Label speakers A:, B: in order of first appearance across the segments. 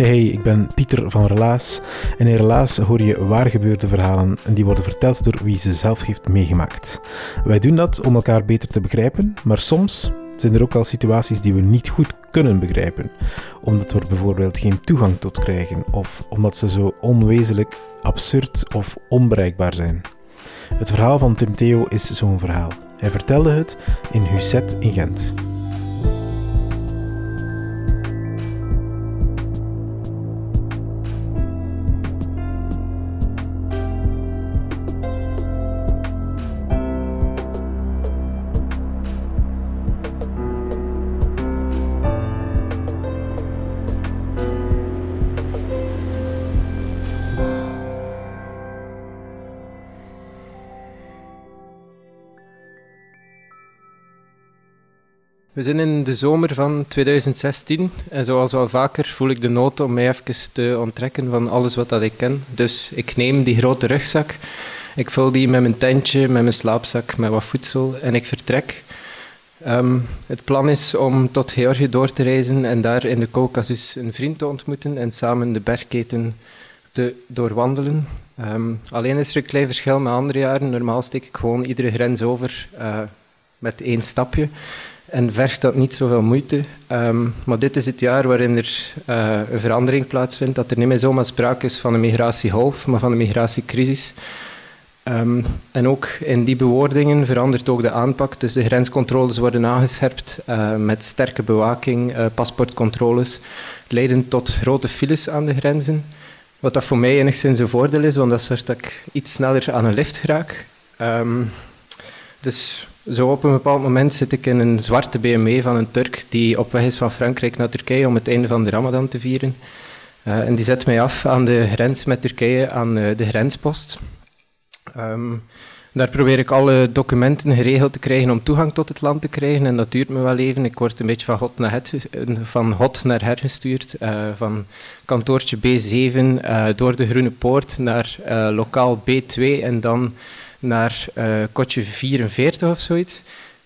A: Hey, ik ben Pieter van Relaas en in Relaas hoor je waar gebeurde verhalen en die worden verteld door wie ze zelf heeft meegemaakt. Wij doen dat om elkaar beter te begrijpen, maar soms zijn er ook wel situaties die we niet goed kunnen begrijpen, omdat we er bijvoorbeeld geen toegang tot krijgen of omdat ze zo onwezenlijk, absurd of onbereikbaar zijn. Het verhaal van Tim Theo is zo'n verhaal. Hij vertelde het in Husset in Gent.
B: We zijn in de zomer van 2016 en zoals wel vaker voel ik de nood om mij even te onttrekken van alles wat dat ik ken. Dus ik neem die grote rugzak, ik vul die met mijn tentje, met mijn slaapzak, met wat voedsel en ik vertrek. Ehm, het plan is om tot Georgië door te reizen en daar in de Caucasus een vriend te ontmoeten en samen de bergketen te doorwandelen. Ehm, alleen is er een klein verschil met andere jaren. Normaal steek ik gewoon iedere grens over eh, met één stapje en vergt dat niet zoveel moeite. Ehm, maar dit is het jaar waarin er eh, een verandering plaatsvindt, dat er niet meer zomaar sprake is van een migratiegolf, maar van een migratiecrisis. Ehm, en ook in die bewoordingen verandert ook de aanpak. Dus de grenscontroles worden aangescherpt eh, met sterke bewaking, eh, paspoortcontroles, leiden tot grote files aan de grenzen. Wat dat voor mij enigszins een voordeel is, want dat zorgt dat ik iets sneller aan een lift geraak. Ehm, dus zo op een bepaald moment zit ik in een zwarte BMW van een Turk die op weg is van Frankrijk naar Turkije om het einde van de Ramadan te vieren. Eh, en die zet mij af aan de grens met Turkije, aan eh, de grenspost. Ehm, daar probeer ik alle documenten geregeld te krijgen om toegang tot het land te krijgen. En dat duurt me wel even. Ik word een beetje van hot naar, het, van hot naar her gestuurd. eh, van kantoortje B7 eh, door de Groene Poort naar eh, lokaal B2 en dan naar eh, kotje 44 of zoiets.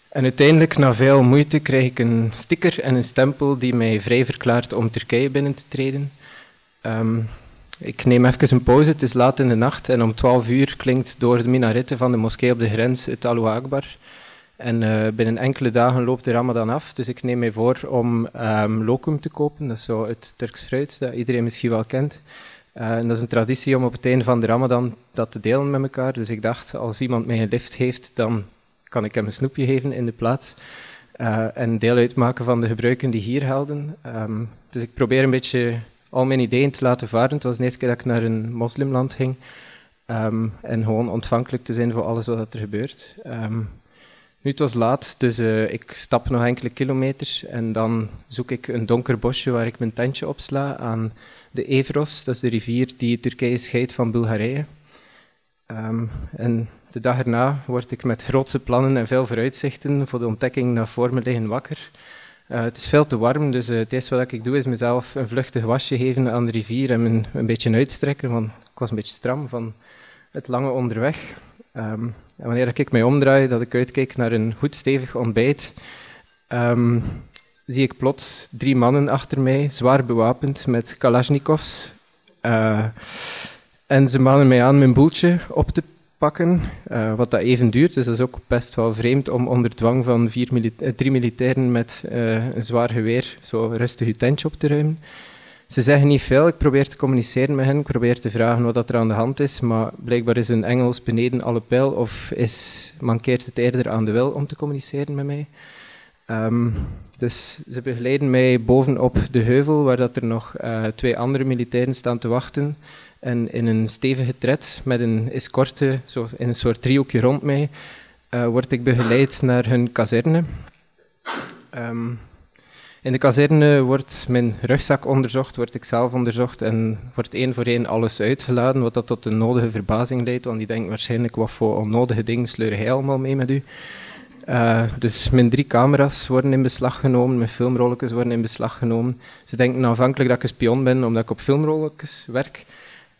B: En uiteindelijk, na veel moeite, krijg ik een sticker en een stempel die mij vrij verklaart om Turkije binnen te treden. Ehm, ik neem even een pauze, het is laat in de nacht en om 12 uur klinkt door de minaretten van de moskee op de grens het Allahu Akbar. En eh, binnen enkele dagen loopt de Ramadan af, dus ik neem mij voor om ehm lokum te kopen. Dat is zo het Turks fruit dat iedereen misschien wel kent. Eh, en dat is een traditie om op het einde van de Ramadan dat te delen met elkaar. Dus ik dacht, als iemand mij een lift heeft, dan kan ik hem een snoepje geven in de plaats. eh, en deel uitmaken van de gebruiken die hier gelden. Ehm, dus ik probeer een beetje al mijn ideeën te laten varen. Het was de eerste keer dat ik naar een moslimland ging. Ehm, en gewoon ontvankelijk te zijn voor alles wat er gebeurt. Ehm, nu, het was laat, dus eh, ik stap nog enkele kilometers en dan zoek ik een donker bosje waar ik mijn tentje opsla aan de Evros. Dat is de rivier die Turkije scheidt van Bulgarije. Ehm, en de dag erna word ik met grootse plannen en veel vooruitzichten voor de ontdekking naar voor liggen wakker. Eh, het is veel te warm, dus eh, het eerste wat ik doe is mezelf een vluchtig wasje geven aan de rivier en me een beetje uitstrekken, want ik was een beetje stram van het lange onderweg. Ehm, wanneer ik mij omdraai, dat ik uitkijk naar een goed stevig ontbijt, ehm, zie ik plots drie mannen achter mij, zwaar bewapend met kalasjnikovs. Eh, en ze manen mij aan mijn boeltje op te pakken, eh, wat dat even duurt. Dus dat is ook best wel vreemd om onder dwang van vier eh, drie militairen met een zwaar geweer zo rustig je tentje op te ruimen. Ze zeggen niet veel, ik probeer te communiceren met hen, ik probeer te vragen wat er aan de hand is, maar blijkbaar is hun Engels beneden alle pijl of is, mankeert het eerder aan de wil om te communiceren met mij. Ehm, dus ze begeleiden mij bovenop de heuvel, waar dat er nog uh, twee andere militairen staan te wachten. En in een stevige tred met een escorte, zo in een soort driehoekje rond mij, uh, word ik begeleid naar hun kazerne. Um, in de kazerne wordt mijn rugzak onderzocht, word ik zelf onderzocht en wordt één voor één alles uitgeladen, wat dat tot de nodige verbazing leidt, want die denkt waarschijnlijk wat voor onnodige dingen sleur hij allemaal mee met u. Uh, dus mijn drie camera's worden in beslag genomen, mijn filmrolletjes worden in beslag genomen. Ze denken aanvankelijk dat ik een spion ben, omdat ik op filmrolletjes werk.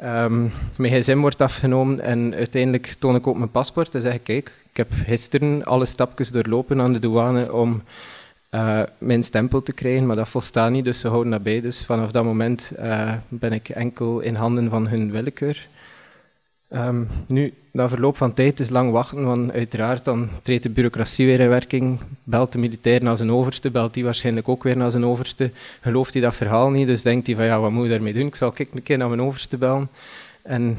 B: Um, mijn gsm wordt afgenomen en uiteindelijk toon ik ook mijn paspoort en zeg ik, kijk, ik heb gisteren alle stapjes doorlopen aan de douane om uh, mijn stempel te krijgen, maar dat volstaat niet, dus ze houden dat bij. Dus vanaf dat moment uh, ben ik enkel in handen van hun willekeur. Um, nu, na verloop van tijd is lang wachten, want uiteraard dan treedt de bureaucratie weer in werking, belt de militair naar zijn overste, belt die waarschijnlijk ook weer naar zijn overste, gelooft hij dat verhaal niet, dus denkt hij van ja, wat moet ik daarmee doen, ik zal een keer naar mijn overste bellen. En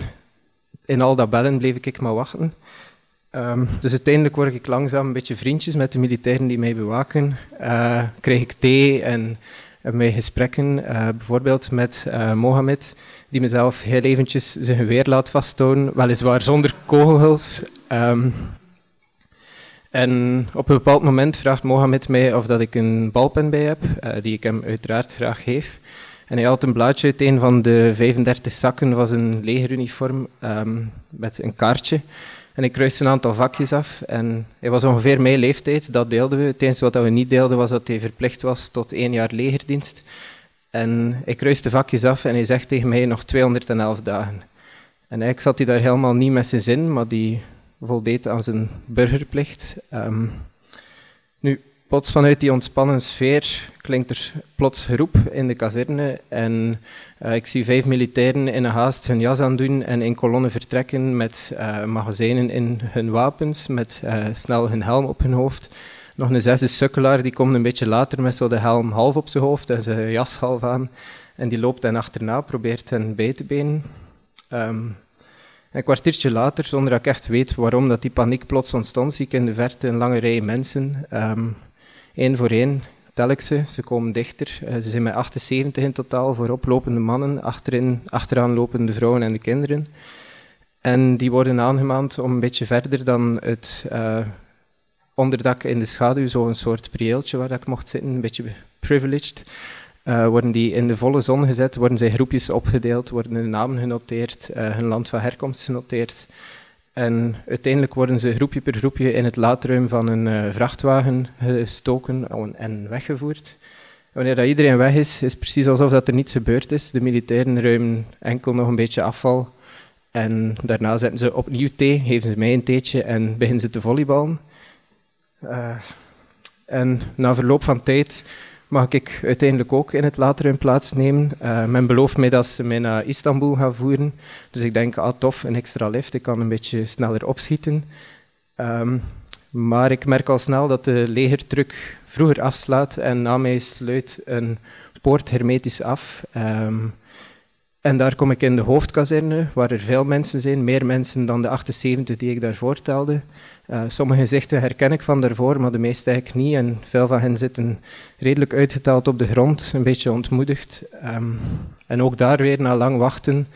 B: in al dat bellen bleef ik maar wachten. Um, dus uiteindelijk word ik langzaam een beetje vriendjes met de militairen die mij bewaken. Uh, krijg ik thee en, mijn gesprekken, uh, bijvoorbeeld met uh, Mohammed, die mezelf heel eventjes zijn geweer laat vasthouden, weliswaar zonder kogels. Um, en op een bepaald moment vraagt Mohammed mij of dat ik een balpen bij heb, die ik hem uiteraard graag geef. En hij haalt een blaadje uit een van de 35 zakken, was een legeruniform um, met een kaartje. En ik kruiste een aantal vakjes af. En hij was ongeveer mijn leeftijd, dat deelden we. Het enige wat we niet deelden was dat hij verplicht was tot één jaar legerdienst. En ik kruiste vakjes af en hij zegt tegen mij nog 211 dagen. En eigenlijk zat hij daar helemaal niet met zijn zin, maar die voldeed aan zijn burgerplicht. Um, nu, plots vanuit die ontspannen sfeer klinkt er plots geroep in de kazerne en uh, ik zie vijf militairen in een haast hun jas aandoen en in kolonnen vertrekken met uh, magazijnen in hun wapens, met uh, snel hun helm op hun hoofd. Nog een zesde sukkelaar, die komt een beetje later met zo de helm half op zijn hoofd en zijn jas half aan. En die loopt hen achterna, probeert hen bij te benen. Um, een kwartiertje later, zonder dat ik echt weet waarom dat die paniek plots ontstond, zie ik in de verte een lange rij mensen. Um, één voor één tel ik ze, ze komen dichter. Uh, ze zijn met 78 in totaal, voorop lopende mannen, achterin, achteraan lopende vrouwen en de kinderen. En die worden aangemaand om een beetje verder dan het uh, onderdak in de schaduw, zo'n soort prieeltje waar ik mocht zitten, een beetje privileged. Uh, worden die in de volle zon gezet, worden zij groepjes opgedeeld, worden hun namen genoteerd, hun land van herkomst genoteerd. En uiteindelijk worden ze groepje per groepje in het laadruim van een uh, vrachtwagen gestoken en weggevoerd. wanneer dat iedereen weg is, is het precies alsof dat er niets gebeurd is. De militairen ruimen enkel nog een beetje afval. En daarna zetten ze opnieuw thee, geven ze mij een theetje en beginnen ze te volleyballen. Uh, en na verloop van tijd mag ik uiteindelijk ook in het later plaatsnemen. Uh, men belooft mij dat ze mij naar Istanbul gaan voeren. Dus ik denk, ah tof, een extra lift, ik kan een beetje sneller opschieten. Um, maar ik merk al snel dat de legertruck vroeger afslaat en na mij sluit een poort hermetisch af. Um, en daar kom ik in de hoofdkazerne, waar er veel mensen zijn, meer mensen dan de 78 die ik daarvoor telde. Uh, sommige gezichten herken ik van daarvoor, maar de meeste eigenlijk niet. En veel van hen zitten redelijk uitgeteld op de grond, een beetje ontmoedigd. Um, en ook daar weer, na lang wachten,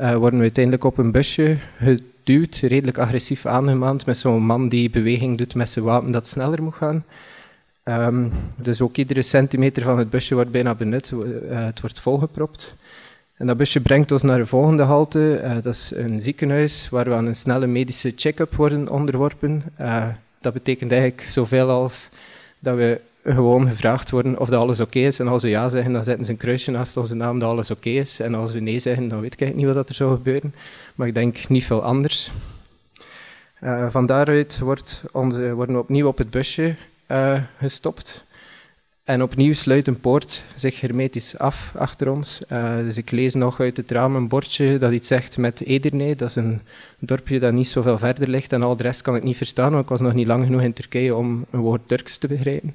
B: uh, worden we uiteindelijk op een busje geduwd, redelijk agressief aangemaand, met zo'n man die beweging doet met zijn wapen dat sneller moet gaan. Um, dus ook iedere centimeter van het busje wordt bijna benut, uh, het wordt volgepropt. En dat busje brengt ons naar de volgende halte. Uh, dat is een ziekenhuis waar we aan een snelle medische check-up worden onderworpen. Uh, dat betekent eigenlijk zoveel als dat we gewoon gevraagd worden of dat alles oké is. En als we ja zeggen, dan zetten ze een kruisje naast onze naam dat alles oké is. En als we nee zeggen, dan weet ik eigenlijk niet wat er zou gebeuren. Maar ik denk niet veel anders. Uh, van daaruit wordt worden we opnieuw op het busje gestopt. En opnieuw sluit een poort zich hermetisch af achter ons. Uh, dus ik lees nog uit het raam een bordje dat iets zegt met Edirne. Dat is een dorpje dat niet zoveel verder ligt. En al de rest kan ik niet verstaan, want ik was nog niet lang genoeg in Turkije om een woord Turks te begrijpen.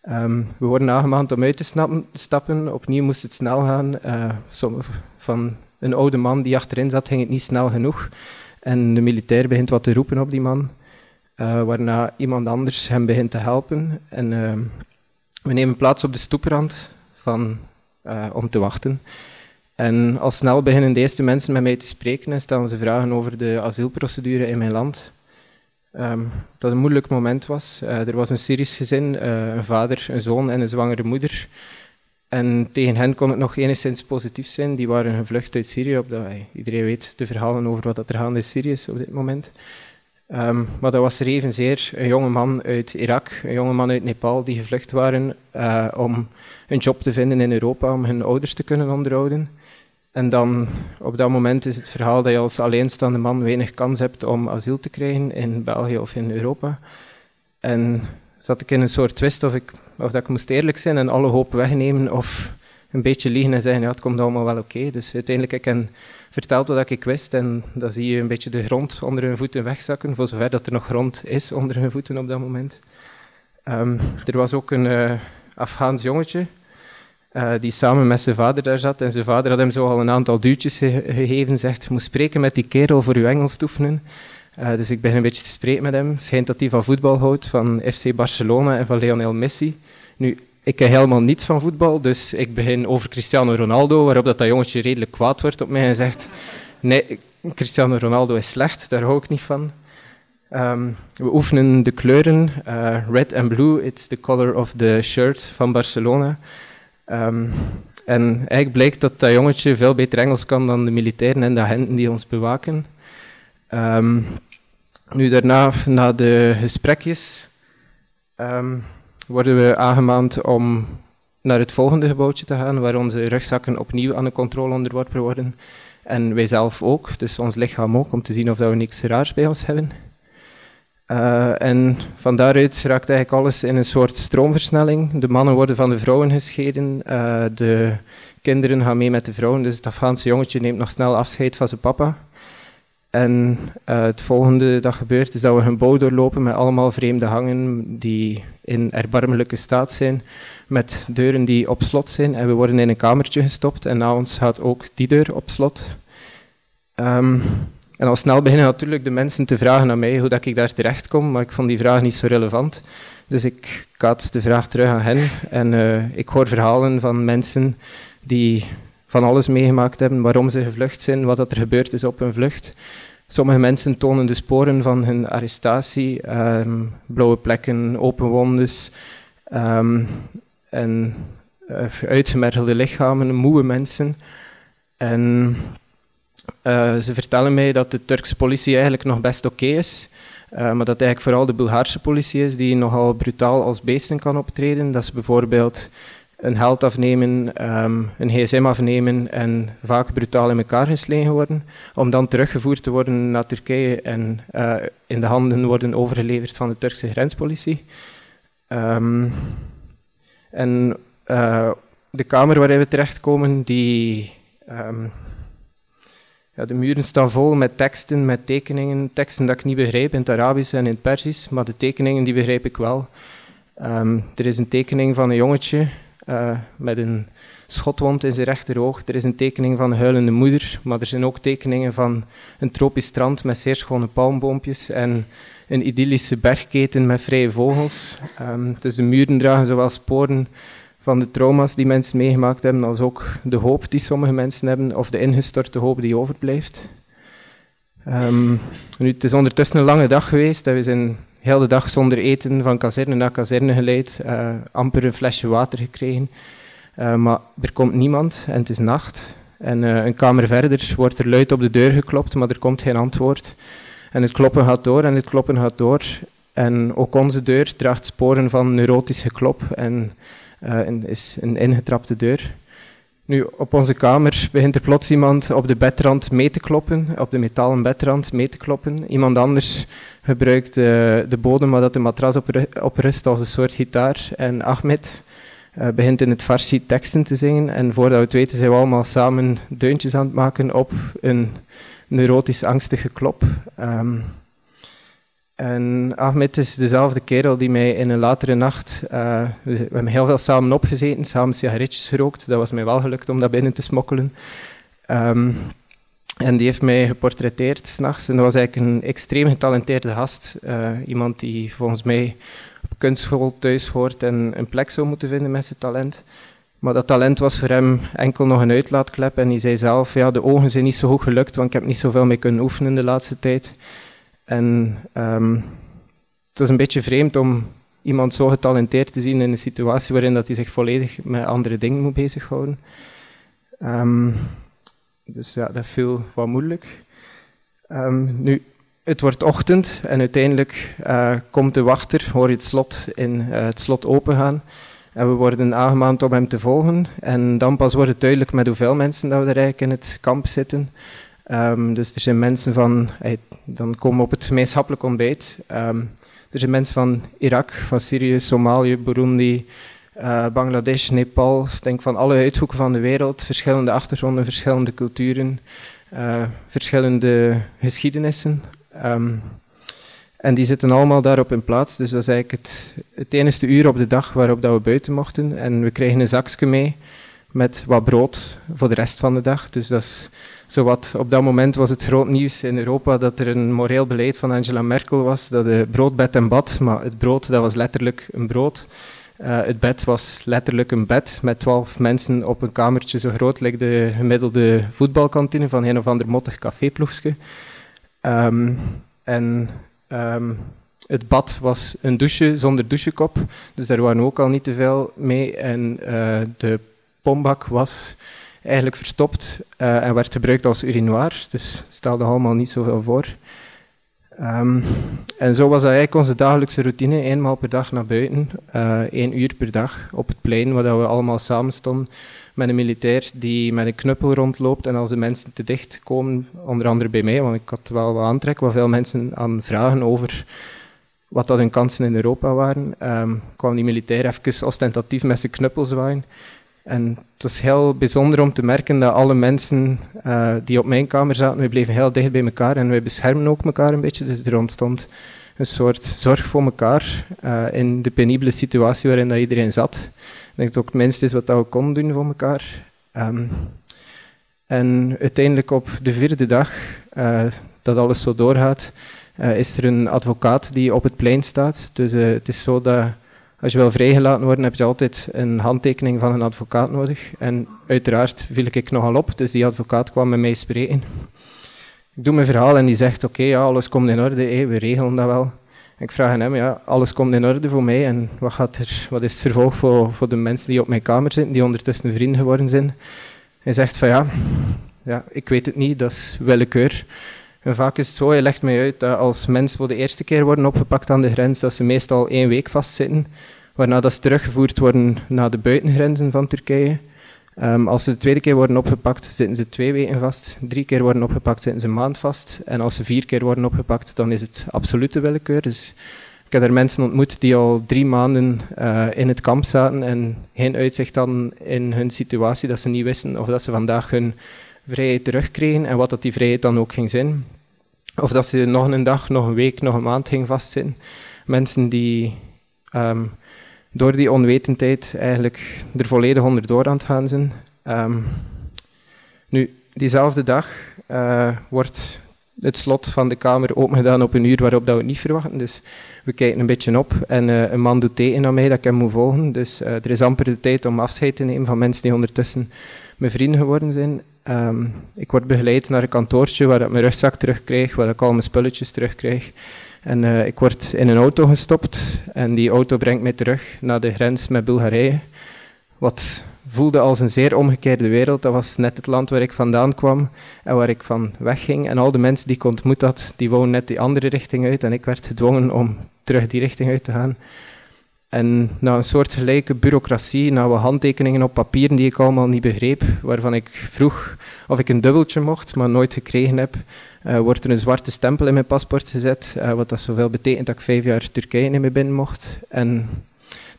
B: Ehm, we worden aangemaand om uit te snappen, stappen. Opnieuw moest het snel gaan. Uh, van een oude man die achterin zat, ging het niet snel genoeg. En de militair begint wat te roepen op die man. Uh, waarna iemand anders hem begint te helpen. En ehm, we nemen plaats op de stoeprand van, uh, om te wachten. En al snel beginnen de eerste mensen met mij te spreken en stellen ze vragen over de asielprocedure in mijn land. Um, dat een moeilijk moment was. Uh, er was een Syrisch gezin, uh, een vader, een zoon en een zwangere moeder. En tegen hen kon het nog enigszins positief zijn. Die waren gevlucht uit Syrië. Op dat, iedereen weet de verhalen over wat er gaande in Syrië op dit moment. Um, maar dat was er evenzeer een jonge man uit Irak, een jonge man uit Nepal, die gevlucht waren uh, om een job te vinden in Europa, om hun ouders te kunnen onderhouden. En dan op dat moment is het verhaal dat je als alleenstaande man weinig kans hebt om asiel te krijgen in België of in Europa. En zat ik in een soort twist of, ik, of dat ik moest eerlijk zijn en alle hoop wegnemen of een beetje liegen en zeggen, ja, het komt allemaal wel oké. Dus uiteindelijk heb ik verteld wat ik wist en dan zie je een beetje de grond onder hun voeten wegzakken, voor zover dat er nog grond is onder hun voeten op dat moment. Um, er was ook een uh, Afghaans jongetje, uh, die samen met zijn vader daar zat. En zijn vader had hem zo al een aantal duwtjes ge gegeven. Zegt, moet spreken met die kerel voor je Engels oefenen. Uh, dus ik begin een beetje te spreken met hem. Schijnt dat hij van voetbal houdt, van FC Barcelona en van Lionel Messi. Nu, ik ken helemaal niets van voetbal, dus ik begin over Cristiano Ronaldo, waarop dat, dat jongetje redelijk kwaad wordt op mij en zegt, nee, Cristiano Ronaldo is slecht, daar hou ik niet van. Um, we oefenen de kleuren, uh, red and blue, it's the color of the shirt van Barcelona. Um, en eigenlijk blijkt dat dat jongetje veel beter Engels kan dan de militairen en de agenten die ons bewaken. Um, nu daarna, na de gesprekjes, worden we aangemaand om naar het volgende gebouwtje te gaan, waar onze rugzakken opnieuw aan de controle onderworpen worden. En wij zelf ook, dus ons lichaam ook, om te zien of we niks raars bij ons hebben. Uh, en van daaruit raakt eigenlijk alles in een soort stroomversnelling. De mannen worden van de vrouwen gescheiden, uh, de kinderen gaan mee met de vrouwen, dus het Afghaanse jongetje neemt nog snel afscheid van zijn papa. En uh, het volgende dat gebeurt is dat we een bouw doorlopen met allemaal vreemde hangen die in erbarmelijke staat zijn, met deuren die op slot zijn. En we worden in een kamertje gestopt en na ons gaat ook die deur op slot. Um, en al snel beginnen natuurlijk de mensen te vragen aan mij hoe dat ik daar terecht kom, maar ik vond die vraag niet zo relevant. Dus ik kaat de vraag terug aan hen en uh, ik hoor verhalen van mensen die van alles meegemaakt hebben, waarom ze gevlucht zijn, wat dat er gebeurd is op hun vlucht. Sommige mensen tonen de sporen van hun arrestatie, um, blauwe plekken, open wondes um, en uh, uitgemergelde lichamen, moe mensen. En uh, ze vertellen mij dat de Turkse politie eigenlijk nog best oké is. Uh, maar dat eigenlijk vooral de Bulgaarse politie is die nogal brutaal als beesten kan optreden. Dat ze bijvoorbeeld een held afnemen, um, een gsm afnemen en vaak brutaal in elkaar geslagen worden, om dan teruggevoerd te worden naar Turkije en uh, in de handen worden overgeleverd van de Turkse grenspolitie. Um, en uh, de kamer waarin we terechtkomen, die um, ja, de muren staan vol met teksten, met tekeningen. Teksten dat ik niet begrijp in het Arabisch en in het Persisch, maar de tekeningen die begrijp ik wel. Er is een tekening van een jongetje uh, met een schotwond in zijn rechteroog. Er is een tekening van een huilende moeder, maar er zijn ook tekeningen van een tropisch strand met zeer schone palmboompjes en een idyllische bergketen met vrije vogels. Um, dus de muren dragen zowel sporen van de trauma's die mensen meegemaakt hebben, als ook de hoop die sommige mensen hebben, of de ingestorte hoop die overblijft. Um, het is ondertussen een lange dag geweest. We zijn heel de dag zonder eten van kazerne naar kazerne geleid, uh, amper een flesje water gekregen. Uh, maar er komt niemand en het is nacht. En uh, een kamer verder wordt er luid op de deur geklopt, maar er komt geen antwoord. En het kloppen gaat door en het kloppen gaat door. En ook onze deur draagt sporen van neurotisch geklop en is een ingetrapte deur. Nu, op onze kamer begint er plots iemand op de bedrand mee te kloppen, op de metalen bedrand mee te kloppen. Iemand anders gebruikt uh, de bodem waar dat de matras op, op, rust als een soort gitaar. En Ahmed uh, begint in het Farsi teksten te zingen. En voordat we het weten zijn we allemaal samen deuntjes aan het maken op een neurotisch angstige klop. Um, En Ahmed is dezelfde kerel die mij in een latere nacht... Uh, we hebben heel veel samen opgezeten, samen sigaretjes gerookt. Dat was mij wel gelukt om dat binnen te smokkelen. Um, en die heeft mij geportretteerd s'nachts. En dat was eigenlijk een extreem getalenteerde gast. Uh, iemand die volgens mij op kunstschool thuis hoort en een plek zou moeten vinden met zijn talent. Maar dat talent was voor hem enkel nog een uitlaatklep. En hij zei zelf, ja, de ogen zijn niet zo goed gelukt, want ik heb niet zoveel mee kunnen oefenen de laatste tijd. En um, het is een beetje vreemd om iemand zo getalenteerd te zien in een situatie waarin dat hij zich volledig met andere dingen moet bezighouden. Um, dus ja, dat viel wat moeilijk. Um, nu, het wordt ochtend en uiteindelijk uh, komt de wachter, hoor je het slot, in, uh, het slot opengaan. En we worden aangemaand om hem te volgen. En dan pas wordt het duidelijk met hoeveel mensen dat we er eigenlijk in het kamp zitten. Um, dus er zijn mensen van, dan komen we op het gemeenschappelijk ontbijt. Um, er zijn mensen van Irak, van Syrië, Somalië, Burundi, uh, Bangladesh, Nepal. Ik denk van alle uithoeken van de wereld, verschillende achtergronden, verschillende culturen, uh, verschillende geschiedenissen. Um, en die zitten allemaal daarop in plaats. Dus dat is eigenlijk het, het enige uur op de dag waarop dat we buiten mochten. En we kregen een zakje mee met wat brood voor de rest van de dag. Dus dat is zowat, op dat moment was het groot nieuws in Europa dat er een moreel beleid van Angela Merkel was, dat de brood, bed en bad, maar het brood dat was letterlijk een brood. Uh, het bed was letterlijk een bed met twaalf mensen op een kamertje zo groot, lijkt de gemiddelde voetbalkantine van een of ander mottig caféploegje. Um, en um, het bad was een douche zonder douchekop, dus daar waren ook al niet te veel mee. En uh, de pombak was eigenlijk verstopt uh, en werd gebruikt als urinoir, dus stelde allemaal niet zoveel voor. Um, en zo was dat eigenlijk onze dagelijkse routine, eenmaal per dag naar buiten, uh, één uur per dag op het plein, waar we allemaal samen stonden met een militair die met een knuppel rondloopt en als de mensen te dicht komen, onder andere bij mij, want ik had wel wat aantrek, wat veel mensen aan vragen over wat dat hun kansen in Europa waren, um, kwam die militair even ostentatief met zijn knuppel zwaaien. En het was heel bijzonder om te merken dat alle mensen uh, die op mijn kamer zaten, we bleven heel dicht bij elkaar en wij beschermen ook elkaar een beetje. Dus er ontstond een soort zorg voor elkaar uh, in de penibele situatie waarin dat iedereen zat. Denk dat het ook het minste is wat dat we konden doen voor elkaar. Um, en uiteindelijk op de vierde dag, uh, dat alles zo doorgaat, is er een advocaat die op het plein staat. Dus het is zo dat als je wil vrijgelaten worden, heb je altijd een handtekening van een advocaat nodig. En uiteraard viel ik nogal op, dus die advocaat kwam met mij spreken. Ik doe mijn verhaal en die zegt, oké, ja, alles komt in orde, we regelen dat wel. Ik vraag aan hem, ja, alles komt in orde voor mij en wat, gaat er, wat is het vervolg voor, voor de mensen die op mijn kamer zitten, die ondertussen vrienden geworden zijn? Hij zegt van ja, ja, ik weet het niet, dat is willekeur. Vaak is het zo, je legt mij uit dat als mensen voor de eerste keer worden opgepakt aan de grens, dat ze meestal één week vastzitten, waarna dat ze teruggevoerd worden naar de buitengrenzen van Turkije. Um, als ze de tweede keer worden opgepakt, zitten ze twee weken vast. Drie keer worden opgepakt, zitten ze een maand vast. En als ze vier keer worden opgepakt, dan is het absolute willekeur. Dus ik heb er mensen ontmoet die al drie maanden uh, in het kamp zaten en geen uitzicht hadden in hun situatie, dat ze niet wisten of dat ze vandaag hun vrijheid terugkregen en wat dat die vrijheid dan ook ging zijn. Of dat ze nog een dag, nog een week, nog een maand ging vastzitten. Mensen die um, door die onwetendheid eigenlijk er volledig onderdoor aan het gaan zijn. Um, nu, diezelfde dag uh, wordt het slot van de kamer opengedaan op een uur waarop dat we het niet verwachten. Dus we kijken een beetje op en uh, een man doet tegen aan mij dat ik hem moet volgen. Dus uh, er is amper de tijd om afscheid te nemen van mensen die ondertussen mijn vrienden geworden zijn. Um, ik word begeleid naar een kantoortje waar ik mijn rugzak terugkrijg, waar ik al mijn spulletjes terugkrijg. En uh, ik word in een auto gestopt en die auto brengt mij terug naar de grens met Bulgarije. Wat voelde als een zeer omgekeerde wereld. Dat was net het land waar ik vandaan kwam en waar ik van wegging. En al de mensen die ik ontmoet had, die woonden net die andere richting uit. En ik werd gedwongen om terug die richting uit te gaan. En na een soort gelijke bureaucratie, na handtekeningen op papieren die ik allemaal niet begreep, waarvan ik vroeg of ik een dubbeltje mocht, maar nooit gekregen heb, uh, wordt er een zwarte stempel in mijn paspoort gezet, uh, wat dat zoveel betekent dat ik vijf jaar Turkije niet meer binnen mocht. En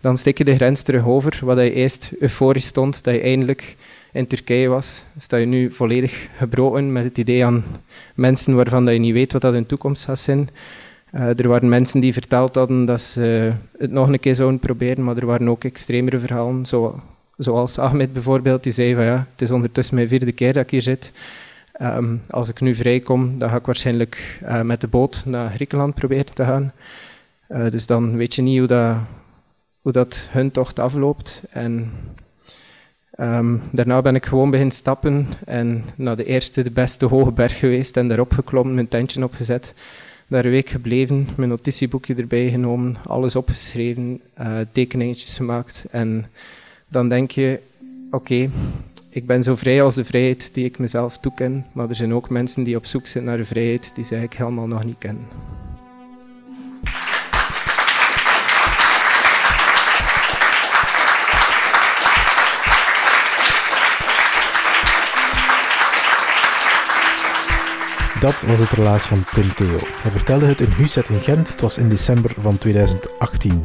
B: dan stik je de grens terug over, wat je eerst euforisch stond, dat je eindelijk in Turkije was. Sta je nu volledig gebroken met het idee aan mensen waarvan dat je niet weet wat dat in de toekomst gaat zijn. Eh, er waren mensen die verteld hadden dat ze het nog een keer zouden proberen, maar er waren ook extremere verhalen, zo, zoals Ahmed bijvoorbeeld, die zei van ja, het is ondertussen mijn vierde keer dat ik hier zit. Ehm, als ik nu vrijkom, dan ga ik waarschijnlijk eh, met de boot naar Griekenland proberen te gaan. Eh, dus dan weet je niet hoe dat, hoe dat hun tocht afloopt. En ehm, daarna ben ik gewoon beginnen stappen en naar de eerste, de beste hoge berg geweest en daarop geklommen, mijn tentje opgezet. Daar een week gebleven, mijn notitieboekje erbij genomen, alles opgeschreven, uh, tekeningetjes gemaakt. En dan denk je, oké, ik ben zo vrij als de vrijheid die ik mezelf toeken, maar er zijn ook mensen die op zoek zijn naar de vrijheid die ze eigenlijk helemaal nog niet kennen.
A: Dat was het relaas van Tim Theo. Hij vertelde het in Huset in Gent. Het was in december van 2018.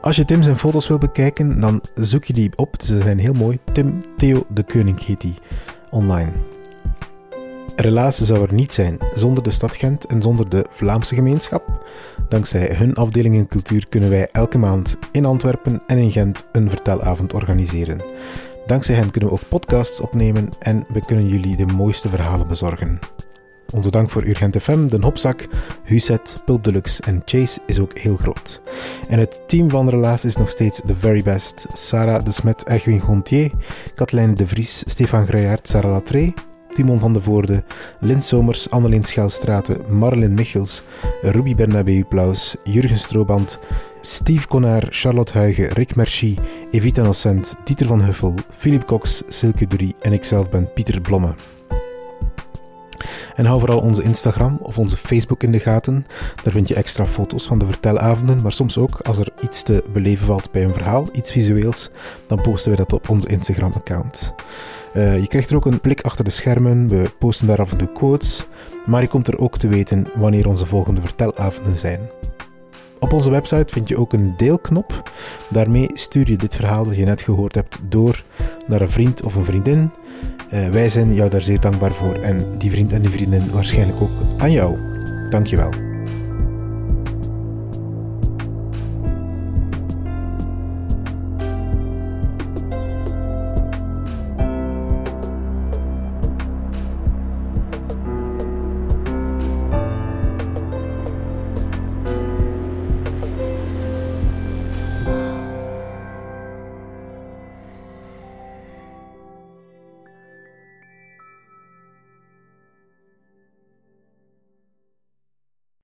A: Als je Tim zijn foto's wil bekijken, dan zoek je die op. Ze zijn heel mooi. Tim Theo de Koning heet die online. Relaas zou er niet zijn zonder de stad Gent en zonder de Vlaamse gemeenschap. Dankzij hun afdeling in cultuur kunnen wij elke maand in Antwerpen en in Gent een vertelavond organiseren. Dankzij hen kunnen we ook podcasts opnemen en we kunnen jullie de mooiste verhalen bezorgen. Onze dank voor Urgent FM, Den Hopzak, Huset, Pulp Deluxe en Chase is ook heel groot. En het team van Relaas is nog steeds the very best. Sarah de Smet, Erwin Gontier, Katlijn de Vries, Stefan Gruijaert, Sarah Latree, Timon van de Voorde, Lint Somers, Anneleen Schelstraten, Marlin Michels, Ruby Bernabeu Plaus, Jurgen Strooband, Steve Konaar, Charlotte Huigen, Rick Merci, Evita Nocent, Dieter van Huffel, Philip Cox, Silke Durie en ikzelf ben Pieter Blomme. En hou vooral onze Instagram of onze Facebook in de gaten. Daar vind je extra foto's van de vertelavonden, maar soms ook als er iets te beleven valt bij een verhaal, iets visueels, dan posten we dat op onze Instagram-account. Uh, je krijgt er ook een blik achter de schermen, we posten daar af en toe quotes, maar je komt er ook te weten wanneer onze volgende vertelavonden zijn. Op onze website vind je ook een deelknop. Daarmee stuur je dit verhaal dat je net gehoord hebt door naar een vriend of een vriendin. Uh, wij zijn jou daar zeer dankbaar voor en die vriend en die vriendin waarschijnlijk ook aan jou. Dankjewel.